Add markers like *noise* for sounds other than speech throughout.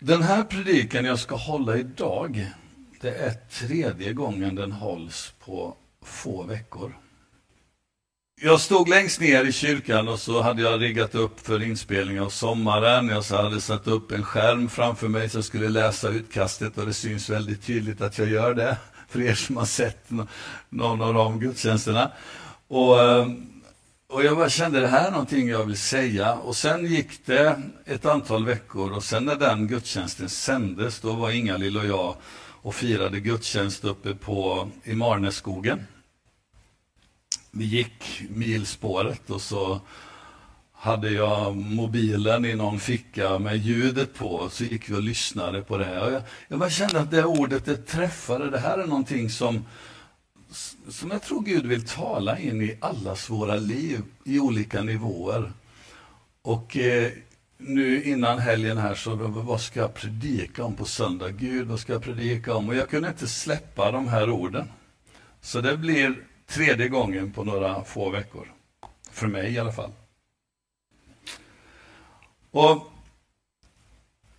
Den här predikan jag ska hålla idag, det är tredje gången den hålls på få veckor. Jag stod längst ner i kyrkan och så hade jag riggat upp för inspelning av sommaren. Jag hade satt upp en skärm framför mig så jag skulle läsa utkastet och det syns väldigt tydligt att jag gör det, för er som har sett någon av de gudstjänsterna. Och ehm, och jag bara kände det här är någonting jag vill säga. Och sen gick det ett antal veckor och sen när den gudstjänsten sändes, då var Ingalill och jag och firade gudstjänst uppe på, i Marnässkogen. Vi gick milspåret och så hade jag mobilen i någon ficka med ljudet på, så gick vi och lyssnade på det. Och jag, jag bara kände att det ordet, det träffade. Det här är någonting som som jag tror Gud vill tala in i allas våra liv i olika nivåer. Och eh, nu innan helgen här så vad ska jag predika om på söndag? Gud, vad ska jag predika om? Och jag kunde inte släppa de här orden. Så det blir tredje gången på några få veckor. För mig i alla fall. Och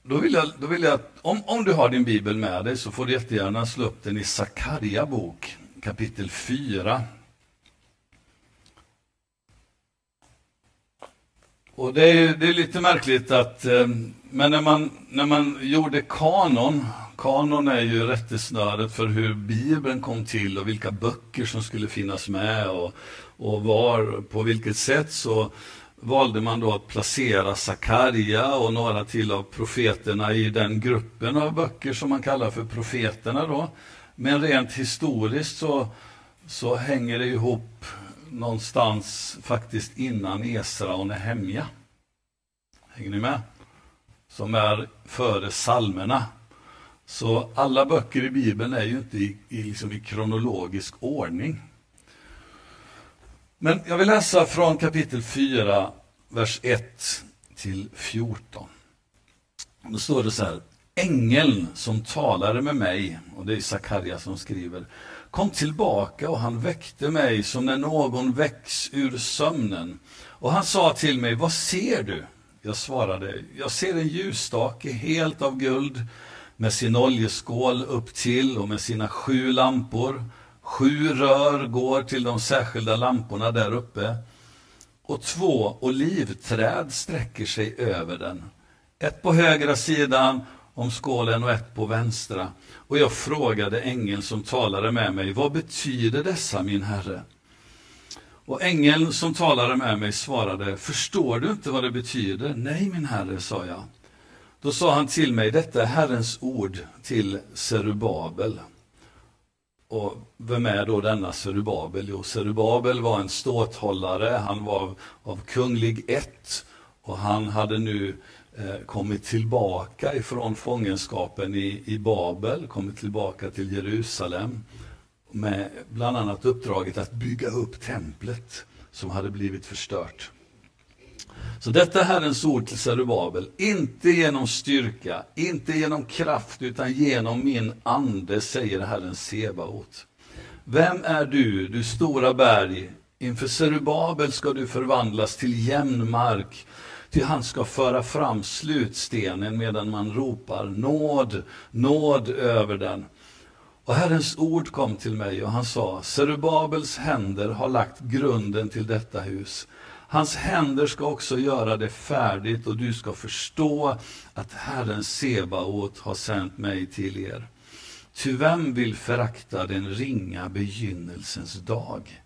då vill jag, då vill jag om, om du har din bibel med dig så får du jättegärna slå upp den i Sakarja bok kapitel 4. Och det är, det är lite märkligt att, eh, men när man, när man gjorde kanon, kanon är ju rättesnöret för hur Bibeln kom till och vilka böcker som skulle finnas med och, och var, på vilket sätt så valde man då att placera Sakarja och några till av profeterna i den gruppen av böcker som man kallar för profeterna då. Men rent historiskt så, så hänger det ihop någonstans faktiskt innan Esra och Nehemja. Hänger ni med? Som är före salmerna. Så alla böcker i Bibeln är ju inte i, i, liksom i kronologisk ordning. Men jag vill läsa från kapitel 4, vers 1 till 14. Då står det så här ängeln som talade med mig, och det är Sakarja som skriver, kom tillbaka och han väckte mig som när någon väcks ur sömnen. Och han sa till mig, vad ser du? Jag svarade, jag ser en ljusstake helt av guld med sin oljeskål upp till och med sina sju lampor. Sju rör går till de särskilda lamporna där uppe och två olivträd sträcker sig över den. Ett på högra sidan om skålen och ett på vänstra. Och jag frågade ängeln som talade med mig, vad betyder dessa min herre? Och ängeln som talade med mig svarade, förstår du inte vad det betyder? Nej, min herre, sa jag. Då sa han till mig, detta är Herrens ord till Serubabel. Och vem är då denna Serubabel? Jo, Serubabel var en ståthållare, han var av, kunglig ett och han hade nu Eh, Eh, kommit tillbaka ifrån fångenskapen i, i Babel, kommit tillbaka till Jerusalem med bland annat uppdraget att bygga upp templet som hade blivit förstört. Så detta är Herrens ord till Zerubabel, inte genom styrka, inte genom kraft, utan genom min ande, säger Herren Sebaot. Vem är du, du stora berg? Inför Zerubabel ska du förvandlas till jämn mark han ska föra fram slutstenen medan man ropar nåd, nåd över den. Och Herrens ord kom till mig och han sa, Serubabels händer har lagt grunden till detta hus. Hans händer ska också göra det färdigt och du ska förstå att Herren Sebaot har sänt mig till er. Ty vem vill förakta den ringa begynnelsens dag?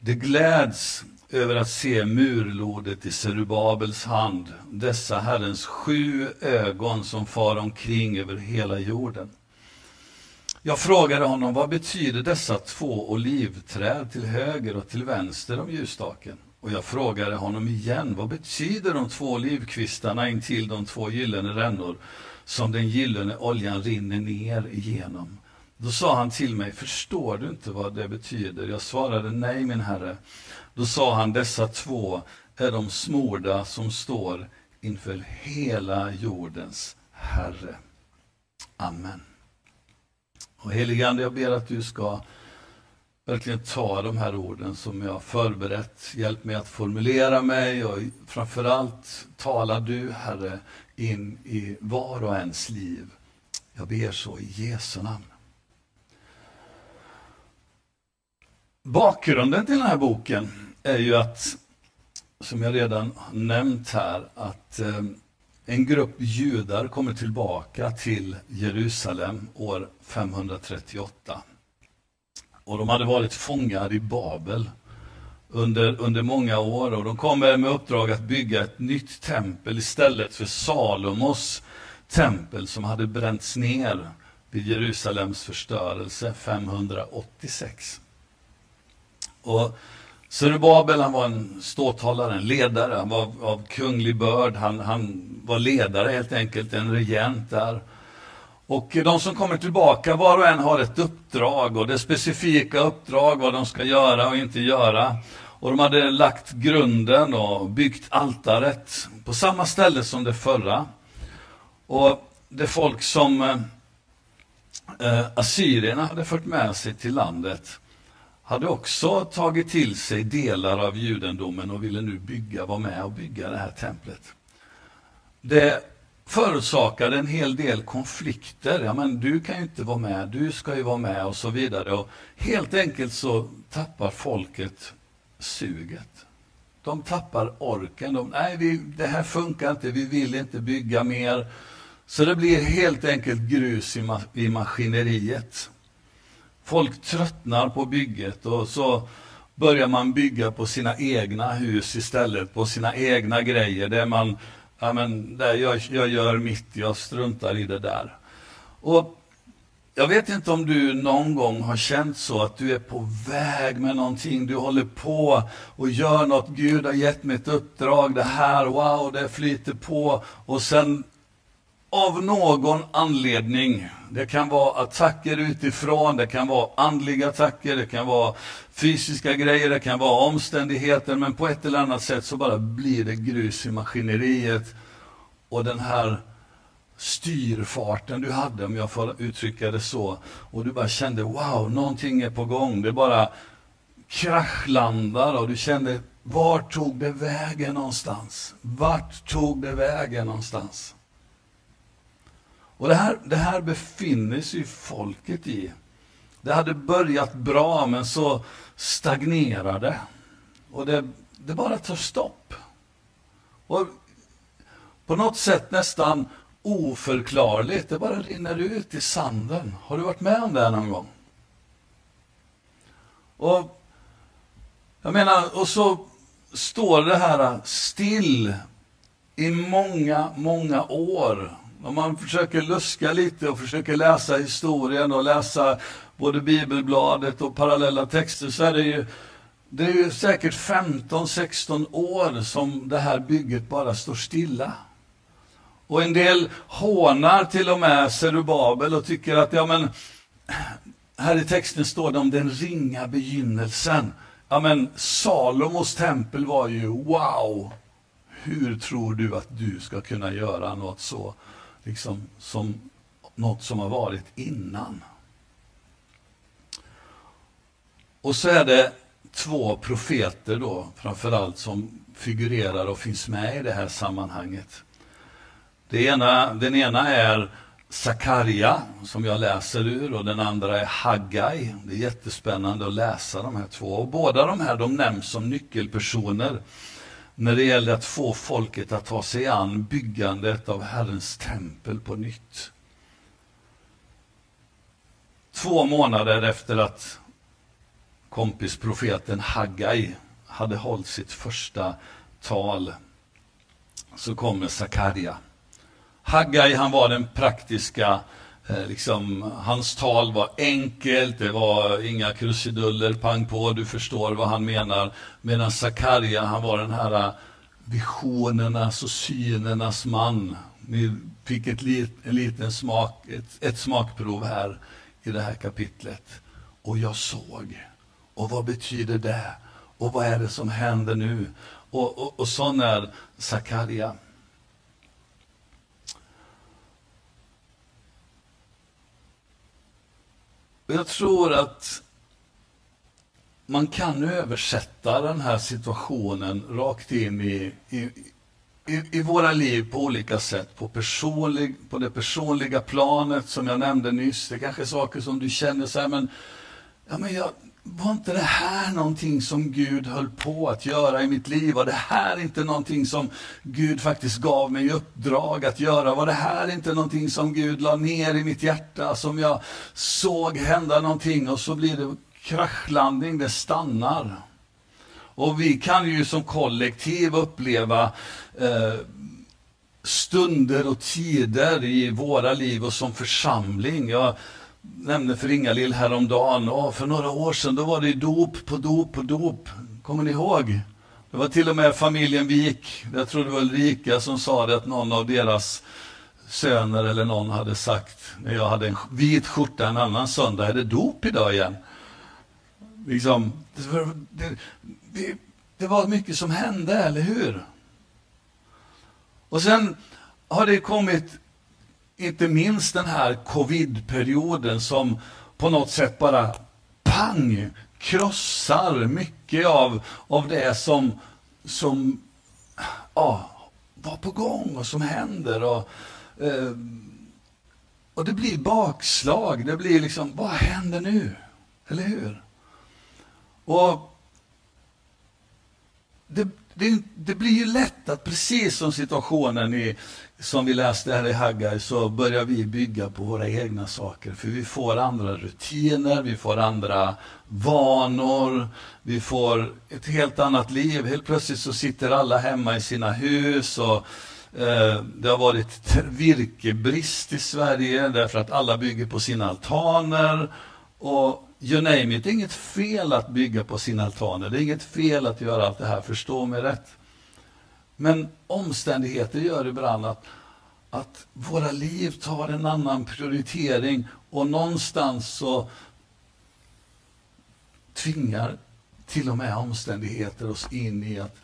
Det gläds över att se murlodet i Serubabels hand, dessa Herrens sju ögon som far omkring över hela jorden. Jag frågade honom, vad betyder dessa två olivträd till höger och till vänster om ljusstaken? Och jag frågade honom igen, vad betyder de två olivkvistarna intill de två gyllene rännor som den gyllene oljan rinner ner igenom? Då sa han till mig, förstår du inte vad det betyder? Jag svarade, nej min herre. Då sa han, dessa två är de smorda som står inför hela jordens Herre. Amen. Och heligande, jag ber att du ska verkligen ta de här orden som jag har förberett. Hjälp mig att formulera mig och framförallt talar du, Herre, in i var och ens liv. Jag ber så i Jesu namn. Bakgrunden till den här boken är ju att, som jag redan nämnt här, att eh, en grupp judar kommer tillbaka till Jerusalem år 538. Och de hade varit fångar i Babel under, under många år och de kommer med uppdrag att bygga ett nytt tempel istället för Salomos tempel som hade bränts ner vid Jerusalems förstörelse 586. Och Zerubabel han var en ståthållare, en ledare, han var av kunglig börd, han, han var ledare helt enkelt, en regent där. Och de som kommer tillbaka, var och en har ett uppdrag och det specifika uppdrag, vad de ska göra och inte göra. Och de hade lagt grunden och byggt altaret på samma ställe som det förra. Och det folk som eh, assyrierna hade fört med sig till landet hade också tagit till sig delar av judendomen och ville nu bygga, vara med och bygga det här templet. Det förorsakade en hel del konflikter. Ja, men du kan ju inte vara med, du ska ju vara med och så vidare. Och helt enkelt så tappar folket suget. De tappar orken. De, nej, vi, det här funkar inte, vi vill inte bygga mer. Så det blir helt enkelt grus i, ma i maskineriet. Folk tröttnar på bygget och så börjar man bygga på sina egna hus istället, på sina egna grejer. Där man, ja men, där jag, jag gör mitt, jag struntar i det där. Och jag vet inte om du någon gång har känt så att du är på väg med någonting, du håller på och gör något, Gud har gett mig ett uppdrag, det här, wow, det flyter på och sen av någon anledning, det kan vara attacker utifrån, det kan vara andliga attacker, det kan vara fysiska grejer, det kan vara omständigheter, men på ett eller annat sätt så bara blir det grus i maskineriet och den här styrfarten du hade, om jag får uttrycka det så, och du bara kände wow, någonting är på gång. Det bara kraschlandar och du kände, vart tog det vägen någonstans? Vart tog det vägen någonstans? Och det här, det här befinner sig folket i. Det hade börjat bra, men så stagnerade Och det, det bara tar stopp. Och på något sätt nästan oförklarligt. Det bara rinner ut i sanden. Har du varit med om det någon gång? Och jag menar, och så står det här still i många, många år. Om man försöker luska lite och försöker läsa historien och läsa både bibelbladet och parallella texter så är det ju det är ju säkert 15-16 år som det här bygget bara står stilla. Och en del hånar till och med Zerubabel och tycker att, ja men, här i texten står det om den ringa begynnelsen. Ja men, Salomos tempel var ju wow! Hur tror du att du ska kunna göra något så, liksom, som något som har varit innan? Och så är det två profeter då, framförallt, som figurerar och finns med i det här sammanhanget. Det ena, den ena är Sakarja, som jag läser ur, och den andra är Haggai. Det är jättespännande att läsa de här två. Och båda de här de nämns som nyckelpersoner när det gäller att få folket att ta sig an byggandet av Herrens tempel på nytt. Två månader efter att kompisprofeten Haggai hade hållit sitt första tal så kommer Sakarja. Haggai han var den praktiska, Eh, liksom, hans tal var enkelt, det var inga krusiduller, pang på, du förstår vad han menar. Medan Zakaria, han var den här eh, visionernas och synernas man. Ni fick ett lit, en liten smak, ett, ett smakprov här i det här kapitlet. Och jag såg. Och vad betyder det? Och vad är det som händer nu? Och, och, och sån är Zakaria. Jag tror att man kan översätta den här situationen rakt in i, i, i, i, våra liv på olika sätt. På, personlig, på det personliga planet som jag nämnde nyss. Det är kanske är saker som du känner så här, men, ja, men jag, var inte det här någonting som Gud höll på att göra i mitt liv? Var det här inte någonting som Gud faktiskt gav mig i uppdrag att göra? Var det här inte någonting som Gud la ner i mitt hjärta, som jag såg hända någonting och så blir det kraschlandning, det stannar. Och vi kan ju som kollektiv uppleva eh, stunder och tider i våra liv och som församling. Jag nämnde för Inga-Lill häromdagen, oh, för några år sedan då var det dop på dop på dop. Kommer ni ihåg? Det var till och med familjen Wik, jag tror det var Ulrika som sa det att någon av deras söner eller någon hade sagt, när jag hade en vit skjorta en annan söndag, är det dop idag igen? Liksom, det, det, det var mycket som hände, eller hur? Och sen har det kommit, inte minst den här covid-perioden som på något sätt bara pang krossar mycket av, av det som, som ja, var på gång och som händer. Och, eh, och det blir bakslag. Det blir liksom, vad händer nu? Eller hur? Och det, det, det, blir ju lätt att precis som situationen i, som vi läste här i Haggai så börjar vi bygga på våra egna saker. För vi får andra rutiner, vi får andra vanor, vi får ett helt annat liv. Helt plötsligt så sitter alla hemma i sina hus och eh, det har varit virkebrist i Sverige därför att alla bygger på sina altaner. Och you name it. Det är inget fel att bygga på sina altaner. Det är inget fel att göra allt det här, förstå mig rätt. Men omständigheter gör ibland att, att våra liv tar en annan prioritering och någonstans så tvingar till och med omständigheter oss in i att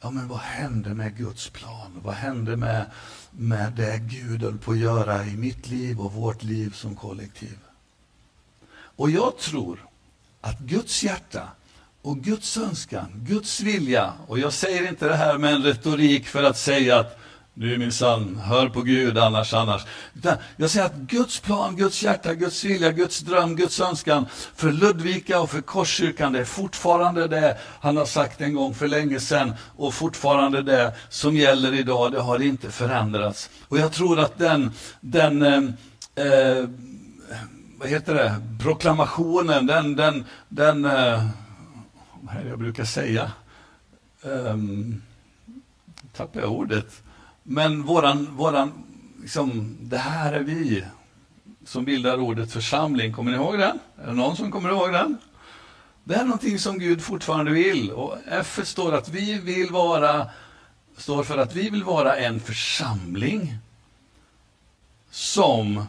ja, men vad hände med Guds plan? Vad hände med, med det Gud höll på att göra i mitt liv och vårt liv som kollektiv? Och jag tror att Guds hjärta och Guds önskan, Guds vilja, och jag säger inte det här med en retorik för att säga att du minsann, hör på Gud annars, annars. Utan jag säger att Guds plan, Guds hjärta, Guds vilja, Guds dröm, Guds önskan för Ludvika och för Korskyrkan, det är fortfarande det han har sagt en gång för länge sedan och fortfarande det som gäller idag, det har inte förändrats. Och jag tror att den, den eh, eh vad heter det, proklamationen, den, den, den eh, vad är det jag brukar säga? Um, tappar jag ordet. Men våran, våran liksom, det här är vi som bildar ordet församling. Kommer ni ihåg den? Är det någon som kommer ihåg den? Det är någonting som Gud fortfarande vill. Och F står att vi vill vara, står för att vi vill vara en församling som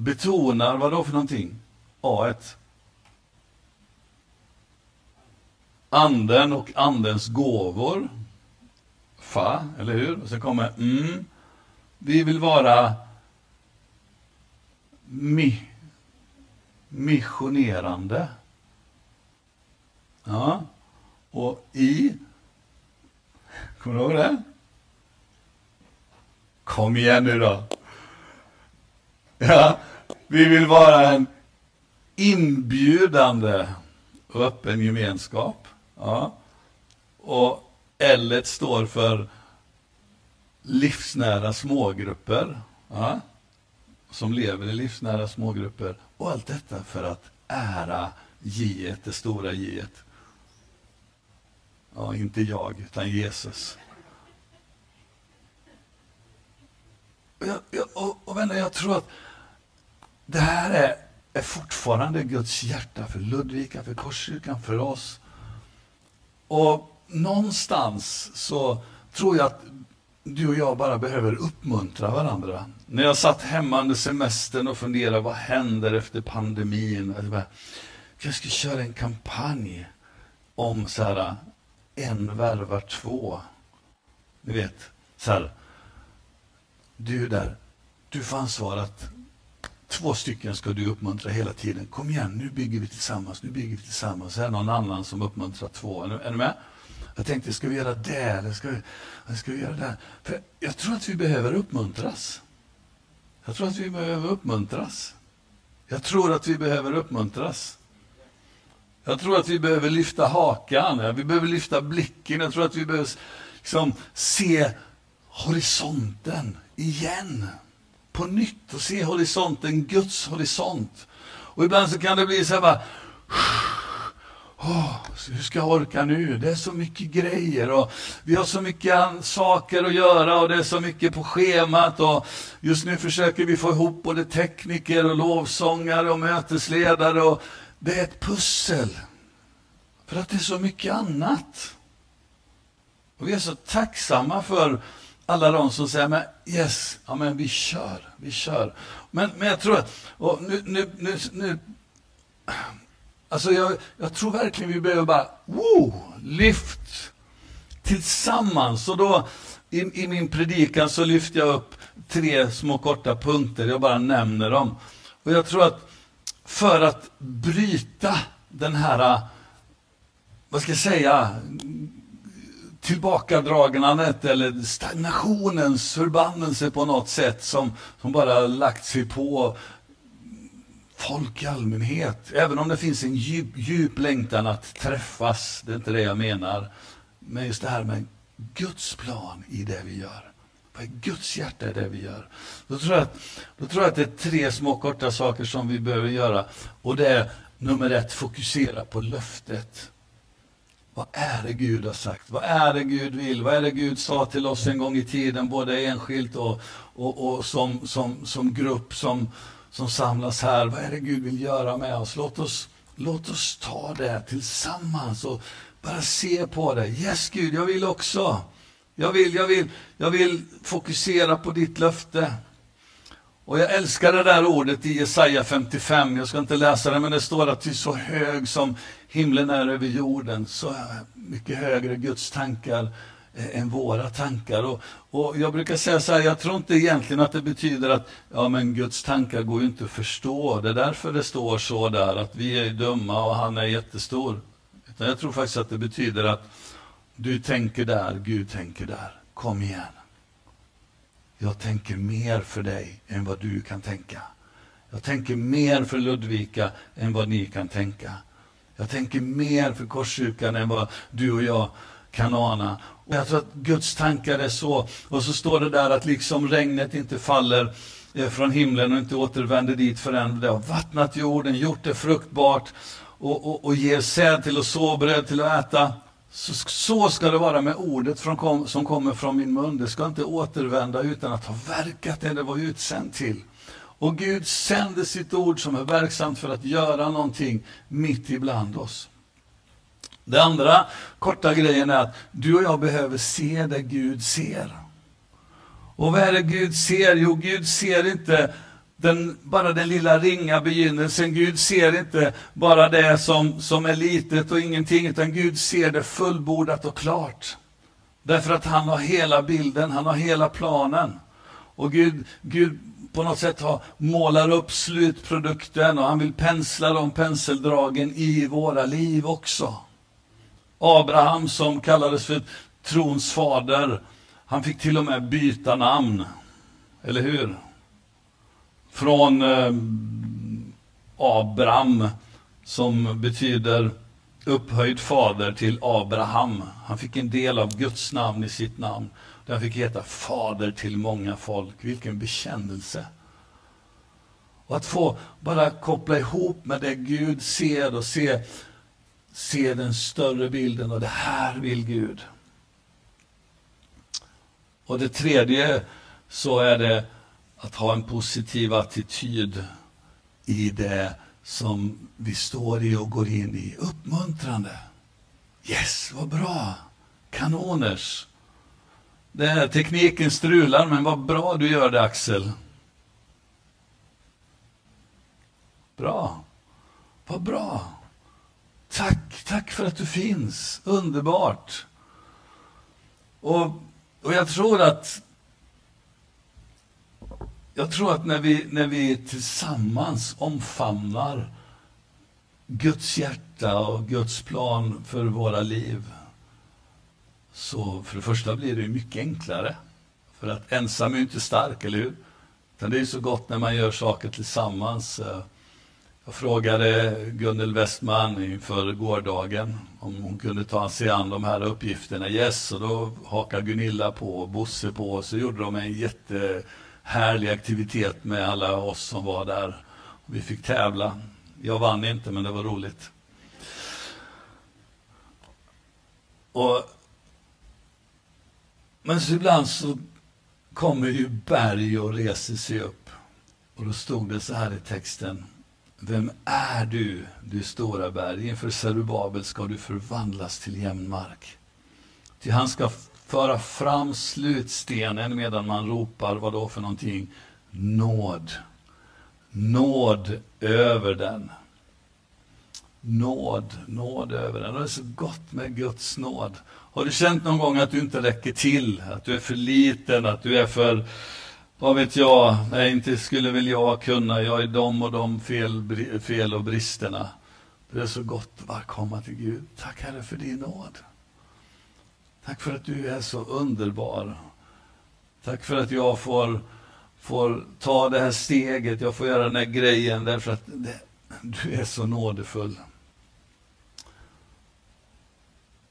betonar vad då för någonting? A1. Anden och andens gåvor. Fa, eller hur? Och så kommer mm. Vi vill vara mi, missionerande. Ja. Och i, kommer du ihåg det? Kom igen nu då. Ja, vi vill vara en inbjudande och öppen gemenskap. Ja. Och L står för livsnära smågrupper. Ja. Som lever i livsnära smågrupper. Och allt detta för att ära J, det stora J. Ja, inte jag, utan Jesus. Och, jag, jag, och, och vänner, jag tror att det här är, är fortfarande Guds hjärta för Ludvika, för Korskyrkan, för oss. Och någonstans så tror jag att du och jag bara behöver uppmuntra varandra. När jag satt hemma under semestern och funderade, vad händer efter pandemin? Jag, bara, jag ska köra en kampanj om så här, en värvar två. Ni vet, så här, du där, du får ansvaret Två stycken ska du uppmuntra hela tiden. Kom igen, nu bygger vi tillsammans, nu bygger vi tillsammans. Här är det någon annan som uppmuntrar två. Är, är du med? Jag tänkte, ska vi göra det eller ska vi, ska vi göra det? För jag tror att vi behöver uppmuntras. Jag tror att vi behöver uppmuntras. Jag tror att vi behöver uppmuntras. Jag tror att vi behöver lyfta hakan, vi behöver lyfta blicken. Jag tror att vi behöver liksom se horisonten igen. På nytt och se horisonten, Guds horisont. Och ibland så kan det bli så här bara, *sighs* Oh, hur ska jag orka nu? Det är så mycket grejer och vi har så mycket saker att göra och det är så mycket på schemat och just nu försöker vi få ihop både tekniker och lovsångare och mötesledare och det är ett pussel. För att det är så mycket annat. Och vi är så tacksamma för alla de som säger men yes, ja, men vi kör, vi kör. Men, men jag tror att, och nu, nu, nu, nu Alltså jag, jag tror verkligen vi behöver bara, woo, lyft tillsammans. Och då i, i min predikan så lyfter jag upp tre små korta punkter, jag bara nämner dem. Och jag tror att för att bryta den här, vad ska jag säga, tillbakadragandet eller stagnationens förbannelse på något sätt som, som bara lagt sig på folk i allmänhet. Även om det finns en djup, djup längtan att träffas, det är inte det jag menar. Men just det här med Guds plan i det vi gör. Vad är Guds hjärta i det vi gör? Då tror, jag att, då tror jag att det är tre små korta saker som vi behöver göra. Och det är nummer ett, fokusera på löftet. Vad är det Gud har sagt? Vad är det Gud vill? Vad är det Gud sa till oss en gång i tiden, både enskilt och, och, och som, som, som grupp, som, som samlas här. Vad är det Gud vill göra med oss? Låt oss, låt oss ta det tillsammans och bara se på det. Yes Gud, jag vill också. Jag vill, jag vill, jag vill fokusera på ditt löfte. Och jag älskar det där ordet i Jesaja 55. Jag ska inte läsa det, men det står att ty så hög som himlen är över jorden, så mycket högre Guds tankar eh, än våra tankar. Och, och, jag brukar säga så här, jag tror inte egentligen att det betyder att ja, men Guds tankar går ju inte att förstå. Det är därför det står så där, att vi är dumma och han är jättestor. Utan jag tror faktiskt att det betyder att du tänker där, Gud tänker där. Kom igen. Jag tänker mer för dig än vad du kan tänka. Jag tänker mer för Ludvika än vad ni kan tänka. Jag tänker mer för Korskyrkan än vad du och jag kan ana. Och jag tror att Guds tankar är så. Och så står det där att liksom regnet inte faller eh, från himlen och inte återvänder dit förrän det har vattnat jorden, gjort det fruktbart och, och, och ger säd till att så, bröd till att äta. Så, så ska det vara med ordet från, som kommer från min mun. Det ska inte återvända utan att ha verkat det det var utsänd till. Och Gud sänder sitt ord som är verksamt för att göra någonting mitt ibland oss. Det andra korta grejen är att du och jag behöver se det Gud ser. Och vad är det Gud ser? Jo, Gud ser inte den, bara den lilla ringa begynnelsen. Gud ser inte bara det som, som är litet och ingenting, utan Gud ser det fullbordat och klart. Därför att han har hela bilden, han har hela planen. Och Gud, Gud på något sätt har, målar upp slutprodukten och han vill pensla de penseldragen i våra liv också. Abraham som kallades för trons fader, han fick till och med byta namn. Eller hur? Från eh, Abram, som betyder upphöjd fader, till Abraham. Han fick en del av Guds namn i sitt namn. Den fick heta fader till många folk. Vilken bekännelse! Och att få bara koppla ihop med det Gud ser och se se den större bilden och det här vill Gud. Och det tredje så är det att ha en positiv attityd i det som vi står i och går in i. Uppmuntrande. Yes, vad bra! Kanoners! Det här, tekniken strular, men vad bra du gör det Axel. Bra. Vad bra. Tack, tack för att du finns. Underbart. Och, och jag tror att jag tror att när vi, när vi tillsammans omfamnar Guds hjärta och Guds plan för våra liv, så för det första blir det mycket enklare. För att ensam är inte stark, eller hur? Utan det är så gott när man gör saker tillsammans. Eh, jag frågade Gunnel Westman inför gårdagen om hon kunde ta sig an de här uppgifterna. Yes, och då hakade Gunilla på och Bosse på. Och så gjorde de en jättehärlig aktivitet med alla oss som var där. Vi fick tävla. Jag vann inte, men det var roligt. Och, men så ibland så kommer ju berg och reser sig upp. Och då stod det så här i texten. Vem är du, du stora berg? Inför Zerubabel ska du förvandlas till jämn mark. Ty han ska föra fram slutstenen medan man ropar, vad då för någonting? Nåd. Nåd över den. Nåd, nåd över den. Det är så gott med Guds nåd. Har du känt någon gång att du inte räcker till? Att du är för liten, att du är för vad vet jag, nej inte skulle väl jag kunna, jag är de och de fel, fel och bristerna. Det är så gott att bara komma till Gud. Tack Herre för din nåd. Tack för att du är så underbar. Tack för att jag får, får ta det här steget, jag får göra den här grejen därför att det, du är så nådefull.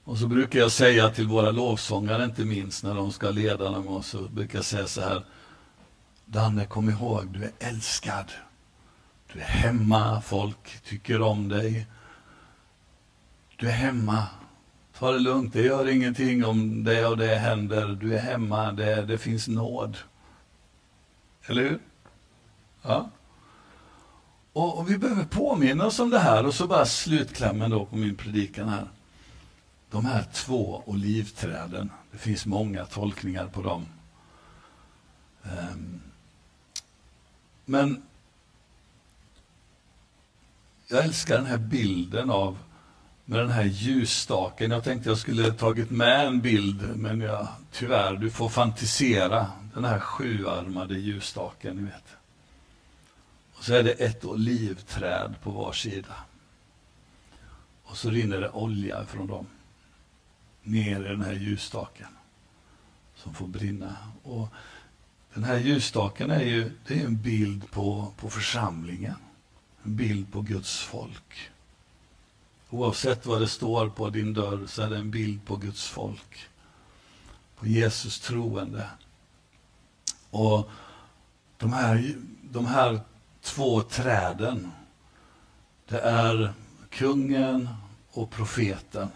Och så brukar jag säga till våra lovsångare, inte minst när de ska leda någon gång, så brukar jag säga så här. Danne, kom ihåg, du är älskad. Du är hemma, folk tycker om dig. Du är hemma. Ta det lugnt, det gör ingenting om det och det händer. Du är hemma, det, det finns nåd. Eller hur? Ja. Och, och, vi behöver påminna oss om det här och så bara slutklämmen då på min predikan här. De här två olivträden, det finns många tolkningar på dem. Ehm, men jag älskar den här bilden av med den här ljusstaken. Jag tänkte jag skulle tagit med en bild, men jag, tyvärr, du får fantisera. Den här sjuarmade ljusstaken, ni vet. Och så är det ett olivträd på var sida. Och så rinner det olja från dem ner i den här ljusstaken som får brinna. Och den här ljusstaken är ju det är en bild på, på församlingen. En bild på Guds folk. Oavsett vad det står på din dörr så är det en bild på Guds folk. På Jesus troende. Och de här, de här två träden, det är kungen och profeten.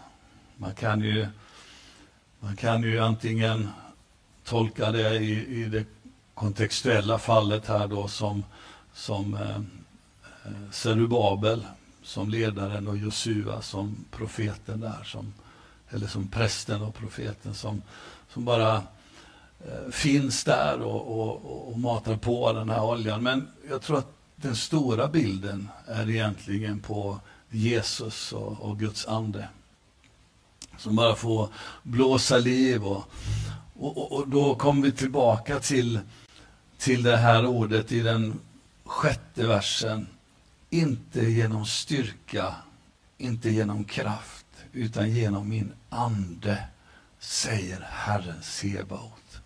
Man kan ju, man kan ju antingen tolka det i, i det kontextuella fallet här då som, som eh, eh Zerubabel som ledaren och Josua som profeten där, som, eller som prästen och profeten som, som bara eh, finns där och, och, och matar på den här oljan. Men jag tror att den stora bilden är egentligen på Jesus och, och Guds ande. Som bara får blåsa liv och, och, och, då kommer vi tillbaka till till det här ordet i den sjätte versen. Inte genom styrka, inte genom kraft, utan genom min ande, säger Herren Sebaot.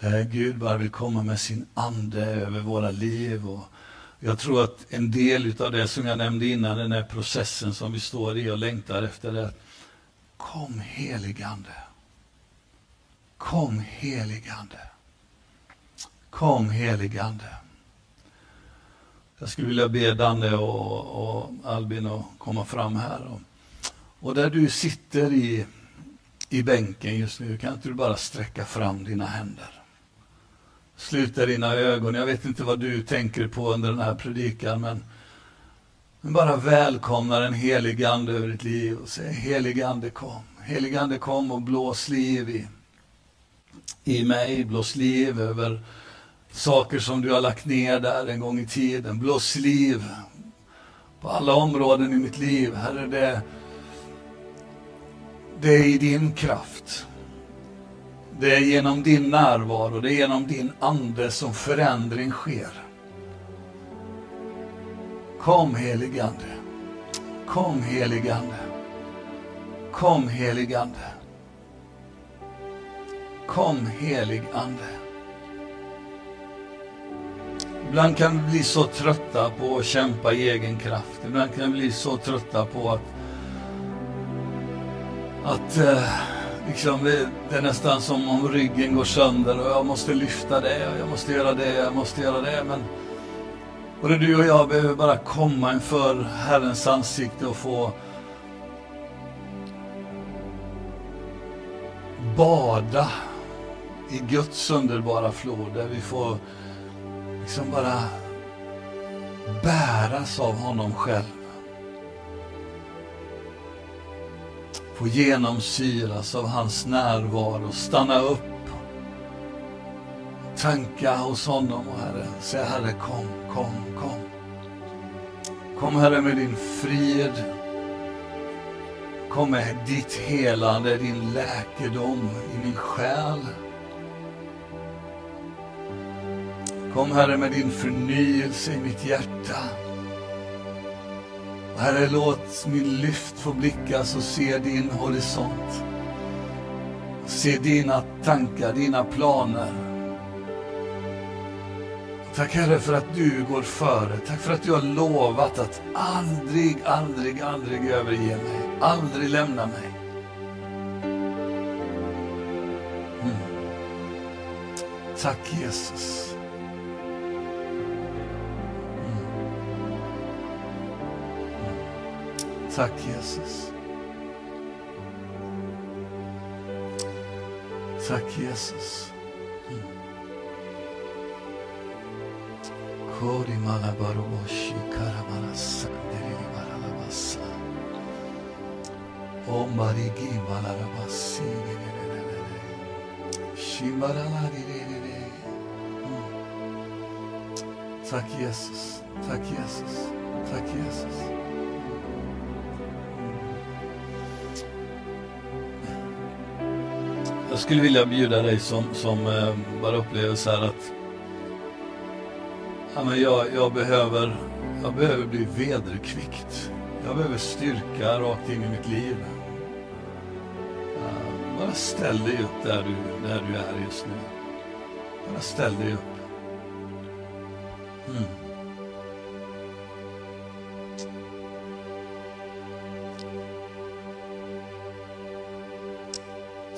Där Gud bara vill komma med sin ande över våra liv. Och jag tror att en del av det som jag nämnde innan, den här processen som vi står i och längtar efter, det Kom heligande. Kom heligande. Kom heligande. Jag skulle vilja be Danne och, och Albin att komma fram här. Och, och, där du sitter i, i bänken just nu, kan inte du bara sträcka fram dina händer? Sluta dina ögon. Jag vet inte vad du tänker på under den här predikan, men, men bara välkomna den helige Ande över ditt liv och säg helige Ande kom. Helige Ande kom och blås liv i, i mig, blås liv över saker som du har lagt ner där en gång i tiden. Blås liv på alla områden i mitt liv. Herre, det, det är i din kraft. Det är genom din närvaro, det är genom din ande som förändring sker. Kom heligande. Kom heligande. Kom heligande. Kom heligande. Ibland kan vi bli så trötta på att kämpa i egen kraft. Ibland kan vi bli så trötta på att, att eh, liksom, det är nästan som om ryggen går sönder och jag måste lyfta det och jag måste göra det, jag måste göra det. Men både du och jag behöver bara komma inför Herrens ansikte och få bada i Guds underbara flod där vi får liksom bara bäras av honom själv. Få genomsyras av hans närvaro, stanna upp. Tanka hos honom och Herre, Säg Herre kom, kom, kom. Kom Herre med din frid. Kom med ditt helande, din läkedom i min själ. Kom Herre med din förnyelse i mitt hjärta. Och herre, låt min lyft få blickas och se din horisont. Se dina tankar, dina planer. Tack Herre för att du går före. Tack för att du har lovat att aldrig, aldrig, aldrig överge mig. Aldrig lämna mig. Mm. Tack Jesus. Mm. Mm. Tack Jesus. Tack Jesus. Kori malabaroshi karamara sandiri maralabasa. Om barigi malarabasi. Shimbaralari. Hmm. Tack Jesus. Tack Jesus. Tack Jesus. Hmm. Jag skulle vilja bjuda dig som, som eh, bara upplever så här att ja, men jag, jag, behöver, jag behöver bli vederkvickt. Jag behöver styrka rakt in i mitt liv. Ja, bara ställ dig upp där du, där du är just nu. Bara ställ dig upp. Mm.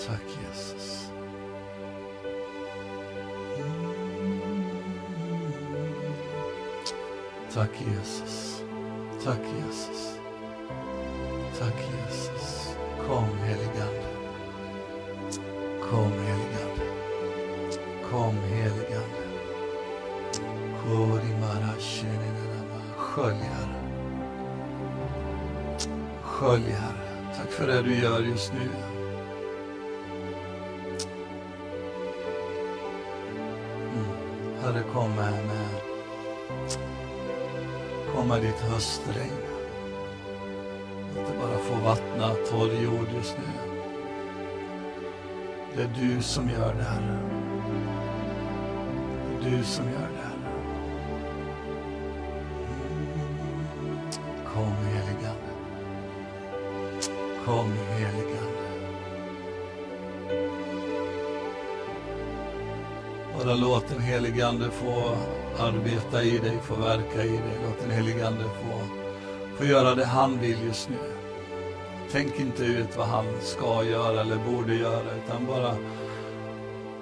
Tack Jesus. Tack Jesus. Tack Jesus. Tack Jesus. Kom heligande. Kom heligande. Kom heligande. Korimara shenenama. Skölj Herre. Skölj Herre. Tack för det du gör just nu. Kom ditt höstregn. Inte bara få vattna torr jord just nu. Det är du som gör det, Herre. Det är du som gör det, Herre. Kom, heligande. Kom, heligande. Bara låt den helige Ande få arbeta i dig, få verka i dig. Låt den helige Ande få, få göra det han vill just nu. Tänk inte ut vad han ska göra eller borde göra, utan bara,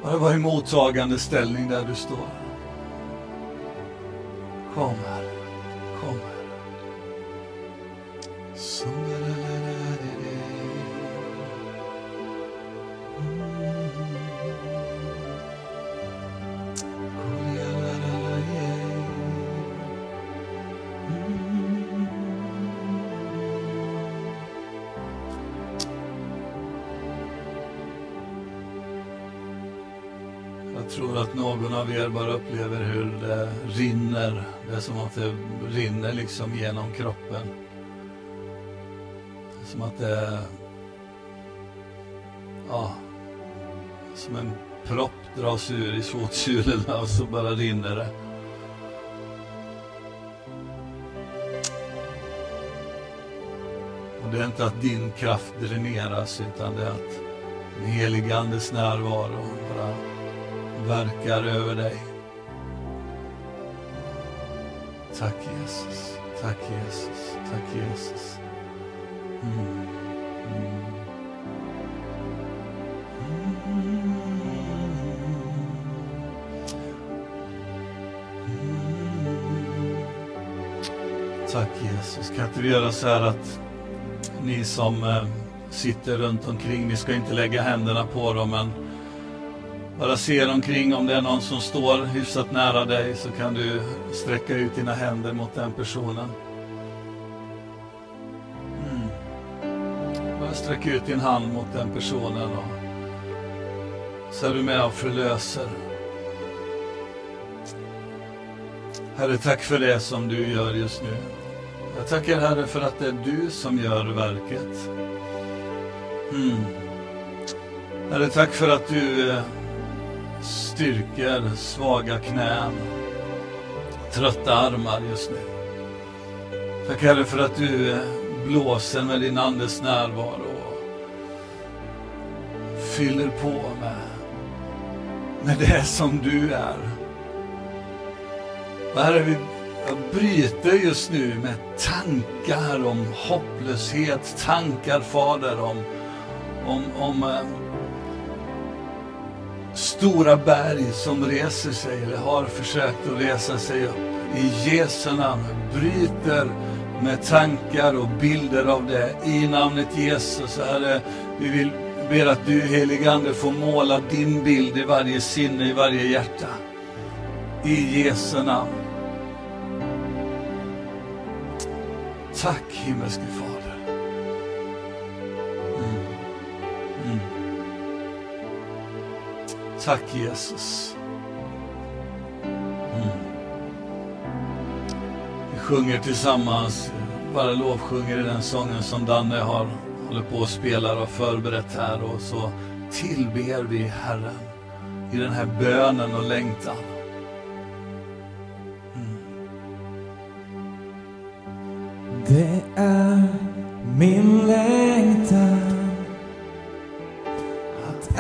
bara vara i mottagande ställning där du står. Kom här, som att det rinner liksom genom kroppen. Som att det... Ja. som en propp dras ur i såtsulorna och så bara rinner det. Och det är inte att din kraft dräneras utan det är att den helige Andes närvaro bara verkar över dig. Tack Jesus, tack Jesus, tack Jesus. Mm. Mm. Tack Jesus. Kan inte vi göra så här att ni som eh, sitter runt omkring, ni ska inte lägga händerna på dem, men bara se omkring om det är någon som står hyfsat nära dig så kan du sträcka ut dina händer mot den personen. Mm. Bara sträck ut din hand mot den personen och så är du med och förlöser. Herre, tack för det som du gör just nu. Jag tackar Herre för att det är du som gör verket. Mm. Herre, tack för att du eh, styrkor, styrker svaga knän, trötta armar just nu. Tack Herre för att du eh, blåser med din Andes närvaro och fyller på med, med det som du är. Och Herre, vi jag bryter just nu med tankar om hopplöshet, tankar Fader om, om, om eh, stora berg som reser sig eller har försökt att resa sig upp. I Jesu namn bryter med tankar och bilder av det i namnet Jesus. Herre, vi vill ber att du heligande får måla din bild i varje sinne, i varje hjärta. I Jesu namn. Tack himmelske Far. Tack Jesus. Mm. Vi sjunger tillsammans, bara lovsjunger i den sången som Danne har håller på och spelar och förberett här och så tillber vi Herren i den här bönen och längtan. Mm. Det är min längtan att